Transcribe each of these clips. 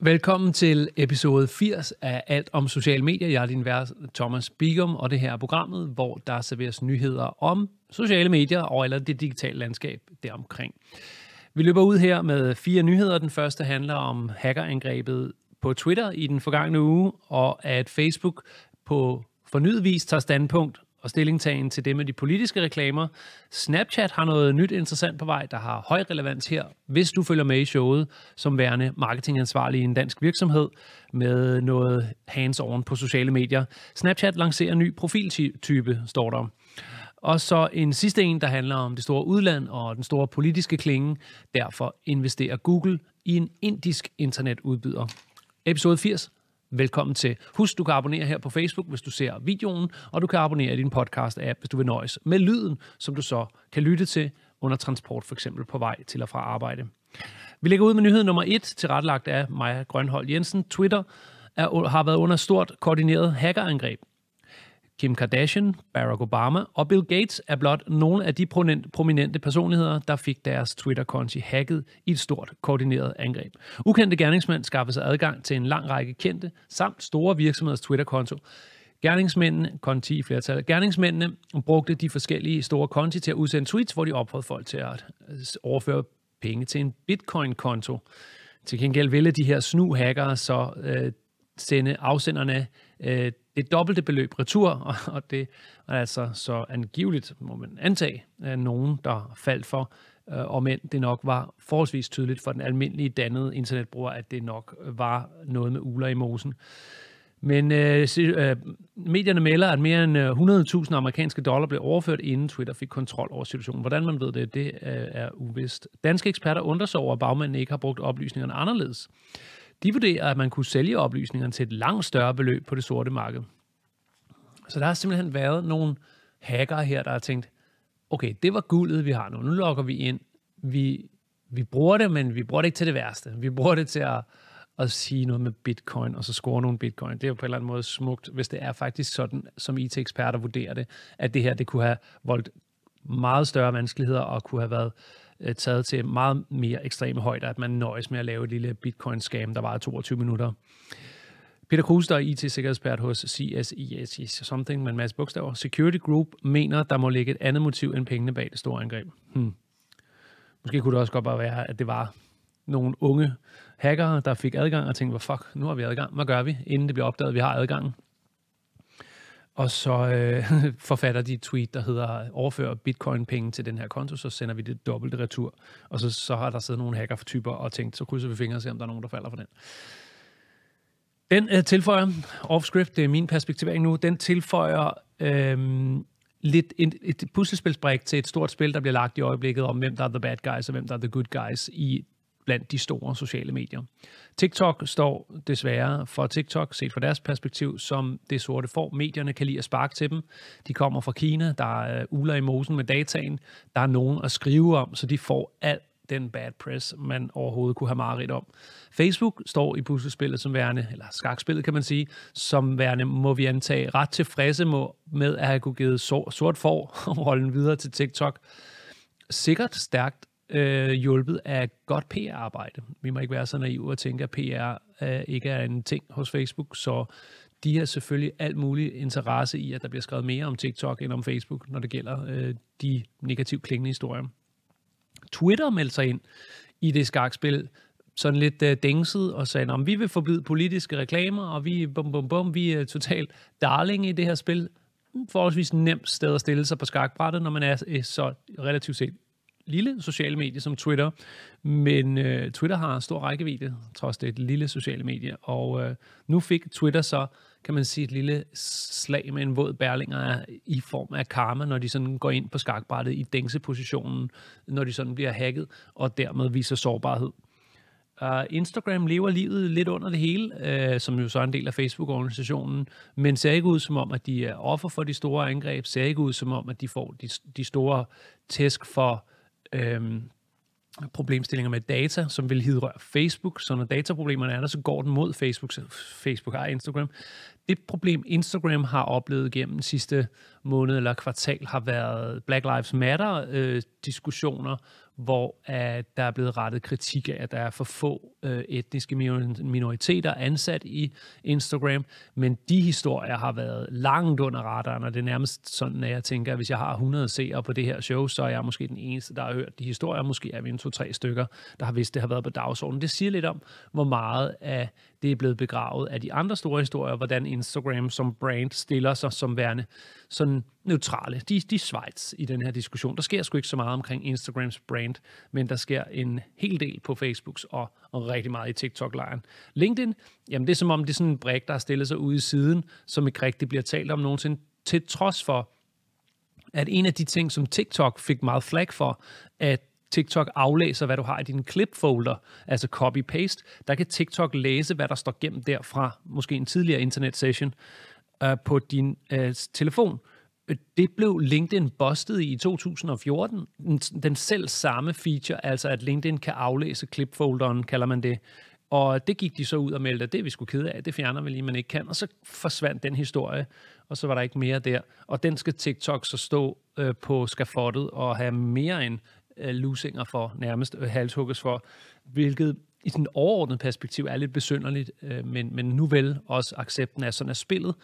Velkommen til episode 80 af Alt om sociale medier. Jeg er din vært Thomas Bigum, og det her er programmet, hvor der serveres nyheder om sociale medier og eller det digitale landskab deromkring. Vi løber ud her med fire nyheder. Den første handler om hackerangrebet på Twitter i den forgangne uge, og at Facebook på fornyet vis tager standpunkt og stillingtagen til det med de politiske reklamer. Snapchat har noget nyt interessant på vej, der har høj relevans her, hvis du følger med i showet som værende marketingansvarlig i en dansk virksomhed med noget hands-on på sociale medier. Snapchat lancerer en ny profiltype, står der. Og så en sidste en, der handler om det store udland og den store politiske klinge. Derfor investerer Google i en indisk internetudbyder. Episode 80 Velkommen til. Husk, du kan abonnere her på Facebook, hvis du ser videoen, og du kan abonnere i din podcast-app, hvis du vil nøjes med lyden, som du så kan lytte til under transport, for eksempel på vej til og fra arbejde. Vi lægger ud med nyhed nummer 1, tilrettelagt af Maja Grønhold Jensen. Twitter er, har været under stort koordineret hackerangreb. Kim Kardashian, Barack Obama og Bill Gates er blot nogle af de prominente personligheder, der fik deres Twitter-konti hacket i et stort koordineret angreb. Ukendte gerningsmænd skaffede sig adgang til en lang række kendte samt store virksomheders Twitter-konto. Gerningsmændene, konti i flertal, gerningsmændene brugte de forskellige store konti til at udsende tweets, hvor de opfordrede folk til at øh, overføre penge til en bitcoin-konto. Til gengæld ville de her snu hackere så øh, sende afsenderne øh, det dobbelte beløb retur, og, og det er altså så angiveligt, må man antage, at nogen, der faldt for, øh, og men det nok var forholdsvis tydeligt for den almindelige dannede internetbruger, at det nok var noget med uler i mosen. Men øh, øh, medierne melder, at mere end øh, 100.000 amerikanske dollar blev overført, inden Twitter fik kontrol over situationen. Hvordan man ved det, det øh, er uvist. Danske eksperter undrer sig over, at bagmændene ikke har brugt oplysningerne anderledes. De vurderer, at man kunne sælge oplysningerne til et langt større beløb på det sorte marked. Så der har simpelthen været nogle hacker her, der har tænkt, okay, det var guldet, vi har nu. Nu logger vi ind. Vi, vi bruger det, men vi bruger det ikke til det værste. Vi bruger det til at, at sige noget med bitcoin, og så score nogle bitcoin. Det er jo på en eller anden måde smukt, hvis det er faktisk sådan, som IT-eksperter vurderer det, at det her det kunne have voldt meget større vanskeligheder og kunne have været øh, Øh, taget til meget mere ekstreme højder, at man nøjes med at lave et lille bitcoin-scam, der var 22 minutter. Peter Kruse, der er IT-sikkerhedspert hos CSIS something med en masse bogstaver. Security Group mener, der må ligge et andet motiv end pengene bag det store angreb. Hmm. Måske kunne det også godt bare være, at det var nogle unge hackere, der fik adgang og tænkte, hvor fuck, nu har vi adgang. Hvad gør vi, inden det bliver opdaget, at vi har adgang? Og så øh, forfatter de et tweet, der hedder, overfør bitcoin-penge til den her konto, så sender vi det dobbelte retur. Og så, så har der siddet nogle hacker-typer og tænkt, så krydser vi fingre og ser, om der er nogen, der falder for den. Den øh, tilføjer, off-script, det er min perspektivering nu, den tilføjer øh, lidt et, et puslespilsbrik til et stort spil, der bliver lagt i øjeblikket om, hvem der er the bad guys og hvem der er the good guys i blandt de store sociale medier. TikTok står desværre for TikTok, set fra deres perspektiv, som det sorte får. Medierne kan lide at sparke til dem. De kommer fra Kina, der er uler i mosen med dataen. Der er nogen at skrive om, så de får alt den bad press, man overhovedet kunne have mareridt om. Facebook står i puslespillet som værende, eller skakspillet kan man sige, som værende, må vi antage, ret tilfredse med at have kunne givet sort for rollen videre til TikTok. Sikkert stærkt øh, hjulpet af godt PR-arbejde. Vi må ikke være så naive og tænke, at PR øh, ikke er en ting hos Facebook, så de har selvfølgelig alt mulig interesse i, at der bliver skrevet mere om TikTok end om Facebook, når det gælder øh, de negativt klingende historier. Twitter meldte sig ind i det skakspil, sådan lidt øh, dængset og sagde, at vi vil forbyde politiske reklamer, og vi, bum, bum, bum, vi er totalt darling i det her spil. Forholdsvis nemt sted at stille sig på skakbrættet, når man er øh, så relativt set lille sociale medie som Twitter, men øh, Twitter har stor rækkevidde, trods det er et lille sociale medie, og øh, nu fik Twitter så kan man sige, et lille slag med en våd bærlinger i form af karma, når de sådan går ind på skakbrættet i dængsepositionen, når de sådan bliver hacket, og dermed viser sårbarhed. Uh, Instagram lever livet lidt under det hele, uh, som jo så er en del af Facebook-organisationen, men ser ikke ud som om, at de er offer for de store angreb, ser ikke ud som om, at de får de, de store tæsk for øh, problemstillinger med data, som vil hidrøre Facebook. Så når dataproblemerne er der, så går den mod Facebook. Så Facebook har Instagram. Det problem, Instagram har oplevet gennem sidste måned eller kvartal, har været Black Lives Matter-diskussioner, øh, hvor at der er blevet rettet kritik af, at der er for få øh, etniske minoriteter ansat i Instagram, men de historier har været langt under radaren, og det er nærmest sådan, at jeg tænker, at hvis jeg har 100 seere på det her show, så er jeg måske den eneste, der har hørt de historier. Måske er vi en to-tre stykker, der har vidst, det har været på dagsordenen. Det siger lidt om, hvor meget af det er blevet begravet af de andre store historier, hvordan Instagram som brand stiller sig som værende sådan neutrale. De, de er Schweiz i den her diskussion. Der sker sgu ikke så meget omkring Instagrams brand, men der sker en hel del på Facebooks og, og rigtig meget i TikTok-lejren. LinkedIn, jamen det er som om det er sådan en brik, der har stillet sig ude i siden, som ikke rigtig bliver talt om nogensinde, til trods for, at en af de ting, som TikTok fik meget flag for, at TikTok aflæser, hvad du har i din clip-folder, altså copy-paste. Der kan TikTok læse, hvad der står gemt derfra, måske en tidligere internet-session, øh, på din øh, telefon. Det blev LinkedIn bustet i 2014. Den, den selv samme feature, altså at LinkedIn kan aflæse clip-folderen, kalder man det. Og det gik de så ud og meldte, at det vi skulle kede af, det fjerner vi lige, man ikke kan. Og så forsvandt den historie, og så var der ikke mere der. Og den skal TikTok så stå øh, på skafottet og have mere end øh, lusinger for, nærmest øh, halshugges for, hvilket i sådan et overordnet perspektiv er lidt besynderligt, øh, men, men nu vel også accepten af sådan er spillet.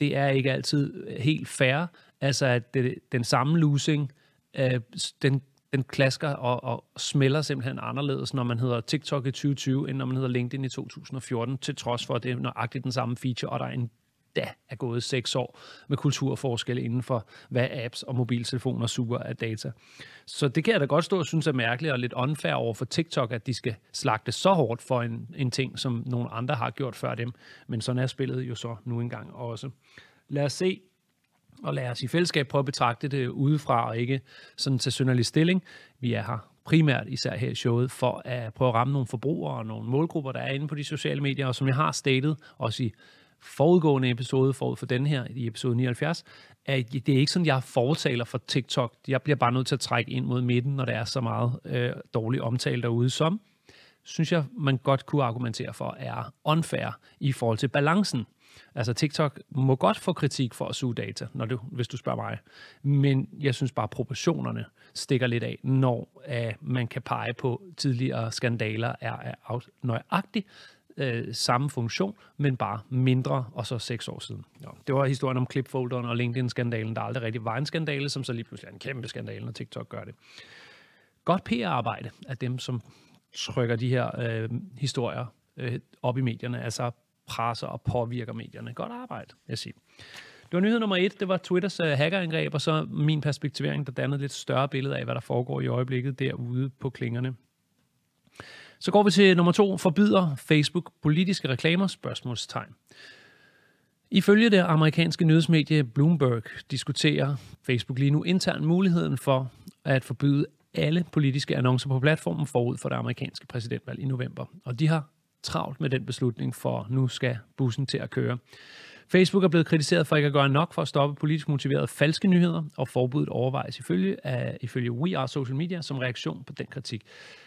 Det er ikke altid øh, helt fair, altså at det, den samme losing, øh, den, den klasker og, og smelter simpelthen anderledes, når man hedder TikTok i 2020, end når man hedder LinkedIn i 2014, til trods for, at det er nøjagtigt den samme feature, og der er en da er gået seks år med kulturforskelle inden for, hvad apps og mobiltelefoner suger af data. Så det kan jeg da godt stå og synes er mærkeligt og lidt unfair over for TikTok, at de skal slagte så hårdt for en, en ting, som nogle andre har gjort før dem. Men sådan er spillet jo så nu engang også. Lad os se, og lad os i fællesskab prøve at betragte det udefra og ikke sådan til synderlig stilling. Vi er her primært især her i showet for at prøve at ramme nogle forbrugere og nogle målgrupper, der er inde på de sociale medier, og som jeg har statet, også i forudgående episode, forud for den her, i episode 79, at det er ikke sådan, jeg fortaler for TikTok. Jeg bliver bare nødt til at trække ind mod midten, når der er så meget øh, dårlig omtale derude, som synes jeg, man godt kunne argumentere for, er unfair i forhold til balancen. Altså TikTok må godt få kritik for at suge data, når du, hvis du spørger mig. Men jeg synes bare, at proportionerne stikker lidt af, når uh, man kan pege på tidligere skandaler er, er nøjagtigt øh, samme funktion, men bare mindre, og så seks år siden. Ja, det var historien om clipfolderen og LinkedIn-skandalen, der aldrig rigtig var en skandale, som så lige pludselig er en kæmpe skandale, når TikTok gør det. Godt PR-arbejde af dem, som trykker de her øh, historier øh, op i medierne, altså presser og påvirker medierne. Godt arbejde, jeg siger. Det var nyhed nummer et, det var Twitters uh, hackerangreb, og så min perspektivering, der dannede lidt større billede af, hvad der foregår i øjeblikket derude på klingerne. Så går vi til nummer to. Forbyder Facebook politiske reklamer? Spørgsmålstegn. Ifølge det amerikanske nyhedsmedie Bloomberg diskuterer Facebook lige nu internt muligheden for at forbyde alle politiske annoncer på platformen forud for det amerikanske præsidentvalg i november. Og de har travlt med den beslutning, for nu skal bussen til at køre. Facebook er blevet kritiseret for ikke at gøre nok for at stoppe politisk motiverede falske nyheder, og forbuddet overvejes ifølge, af, ifølge We Are Social Media som reaktion på den kritik.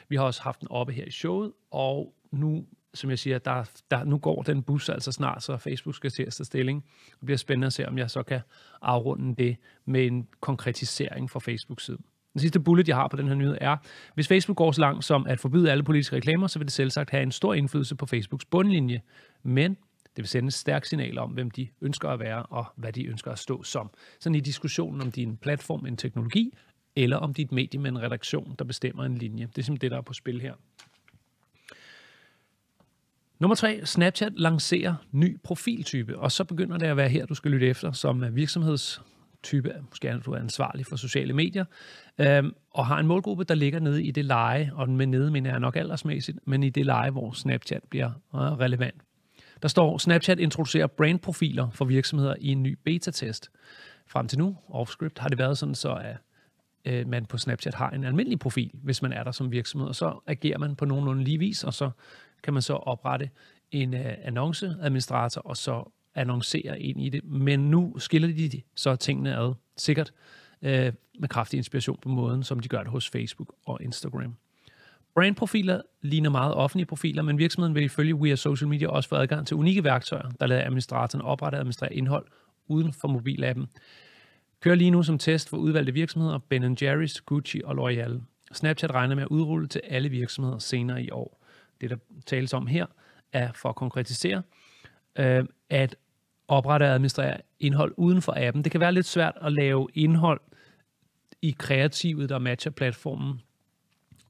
Vi har også haft den oppe her i showet, og nu, som jeg siger, der, der, nu går den bus altså snart, så Facebook skal til at tage stilling. Det bliver spændende at se, om jeg så kan afrunde det med en konkretisering fra Facebooks side. Den sidste bullet, jeg har på den her nyhed er, hvis Facebook går så langt som at forbyde alle politiske reklamer, så vil det selvsagt have en stor indflydelse på Facebooks bundlinje. Men det vil sende et stærkt signal om, hvem de ønsker at være, og hvad de ønsker at stå som. Sådan i diskussionen om din platform, en teknologi, eller om dit medie med en redaktion, der bestemmer en linje. Det er simpelthen det, der er på spil her. Nummer tre, Snapchat lancerer ny profiltype, og så begynder det at være her, du skal lytte efter som virksomhedstype, måske er du er ansvarlig for sociale medier, øhm, og har en målgruppe, der ligger nede i det leje, og med nede mener jeg nok aldersmæssigt, men i det leje, hvor Snapchat bliver øh, relevant. Der står, Snapchat introducerer brandprofiler for virksomheder i en ny beta-test. Frem til nu, offscript, har det været sådan, så at øh, man på Snapchat har en almindelig profil, hvis man er der som virksomhed, og så agerer man på nogenlunde lige vis, og så kan man så oprette en øh, annonceadministrator, og så annoncere ind i det. Men nu skiller de så tingene ad, sikkert øh, med kraftig inspiration på måden, som de gør det hos Facebook og Instagram. Brandprofiler ligner meget offentlige profiler, men virksomheden vil ifølge We Are Social Media også få adgang til unikke værktøjer, der lader administratoren oprette og administrere indhold uden for mobilappen. Kører lige nu som test for udvalgte virksomheder Ben Jerry's, Gucci og L'Oreal. Snapchat regner med at udrulle til alle virksomheder senere i år. Det, der tales om her, er for at konkretisere, øh, at oprette og administrere indhold uden for appen. Det kan være lidt svært at lave indhold i kreativet, der matcher platformen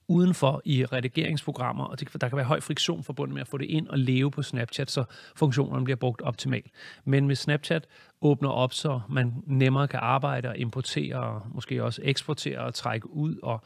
udenfor i redigeringsprogrammer, og det, der kan være høj friktion forbundet med at få det ind og leve på Snapchat, så funktionerne bliver brugt optimalt. Men hvis Snapchat åbner op, så man nemmere kan arbejde og importere, og måske også eksportere og trække ud og,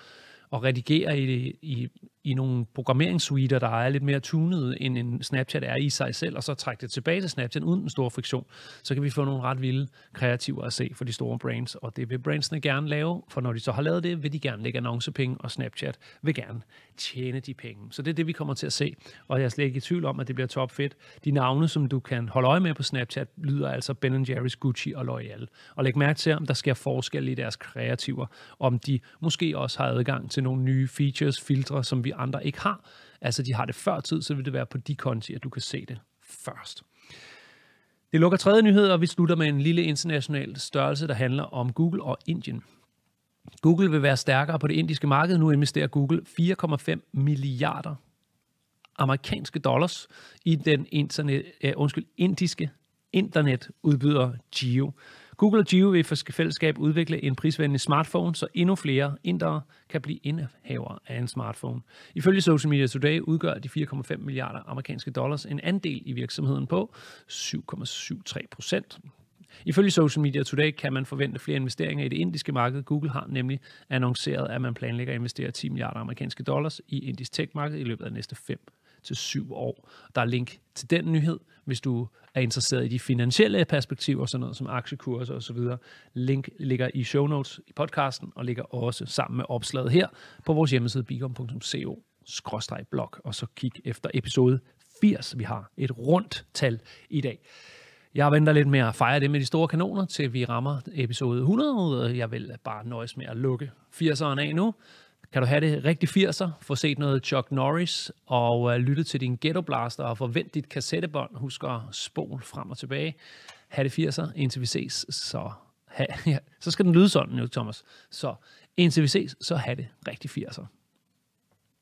og redigere i, i, i nogle programmeringssuiter, der er lidt mere tunet, end en Snapchat er i sig selv, og så trække det tilbage til Snapchat uden den store friktion, så kan vi få nogle ret vilde kreativer at se for de store brands, og det vil brandsene gerne lave, for når de så har lavet det, vil de gerne lægge annoncepenge, og Snapchat vil gerne tjene de penge. Så det er det, vi kommer til at se, og jeg er slet ikke i tvivl om, at det bliver topfedt. De navne, som du kan holde øje med på Snapchat, lyder altså Ben Jerry's, Gucci og L'Oreal. Og læg mærke til, om der sker forskel i deres kreativer, om de måske også har adgang til nogle nye features, filtre, som vi andre ikke har. Altså, de har det før tid, så vil det være på de konti, at du kan se det først. Det lukker tredje nyhed, og vi slutter med en lille international størrelse, der handler om Google og Indien. Google vil være stærkere på det indiske marked. Nu investerer Google 4,5 milliarder amerikanske dollars i den internet, uh, undskyld, indiske internetudbyder Geo. Google og Geo vil for fællesskab udvikle en prisvenlig smartphone, så endnu flere indere kan blive indehavere af en smartphone. Ifølge Social Media Today udgør de 4,5 milliarder amerikanske dollars en andel i virksomheden på 7,73 procent. Ifølge Social Media Today kan man forvente flere investeringer i det indiske marked. Google har nemlig annonceret, at man planlægger at investere 10 milliarder amerikanske dollars i indisk tech-marked i løbet af de næste 5 til 7 år. Der er link til den nyhed, hvis du er interesseret i de finansielle perspektiver, sådan noget som aktiekurser osv. Link ligger i show notes i podcasten, og ligger også sammen med opslaget her på vores hjemmeside bigom.co blog, og så kig efter episode 80. Vi har et rundt tal i dag. Jeg venter lidt med at fejre det med de store kanoner, til vi rammer episode 100. Jeg vil bare nøjes med at lukke 80'eren af nu. Kan du have det rigtig 80'er, få set noget Chuck Norris og uh, lytte til din Ghetto Blaster og forvent dit kassettebånd. Husk at spole frem og tilbage. Ha' det 80'er, indtil vi ses, så, ha, ja, så skal den lyde sådan nu, Thomas. Så indtil vi ses, så ha' det rigtig 80'er.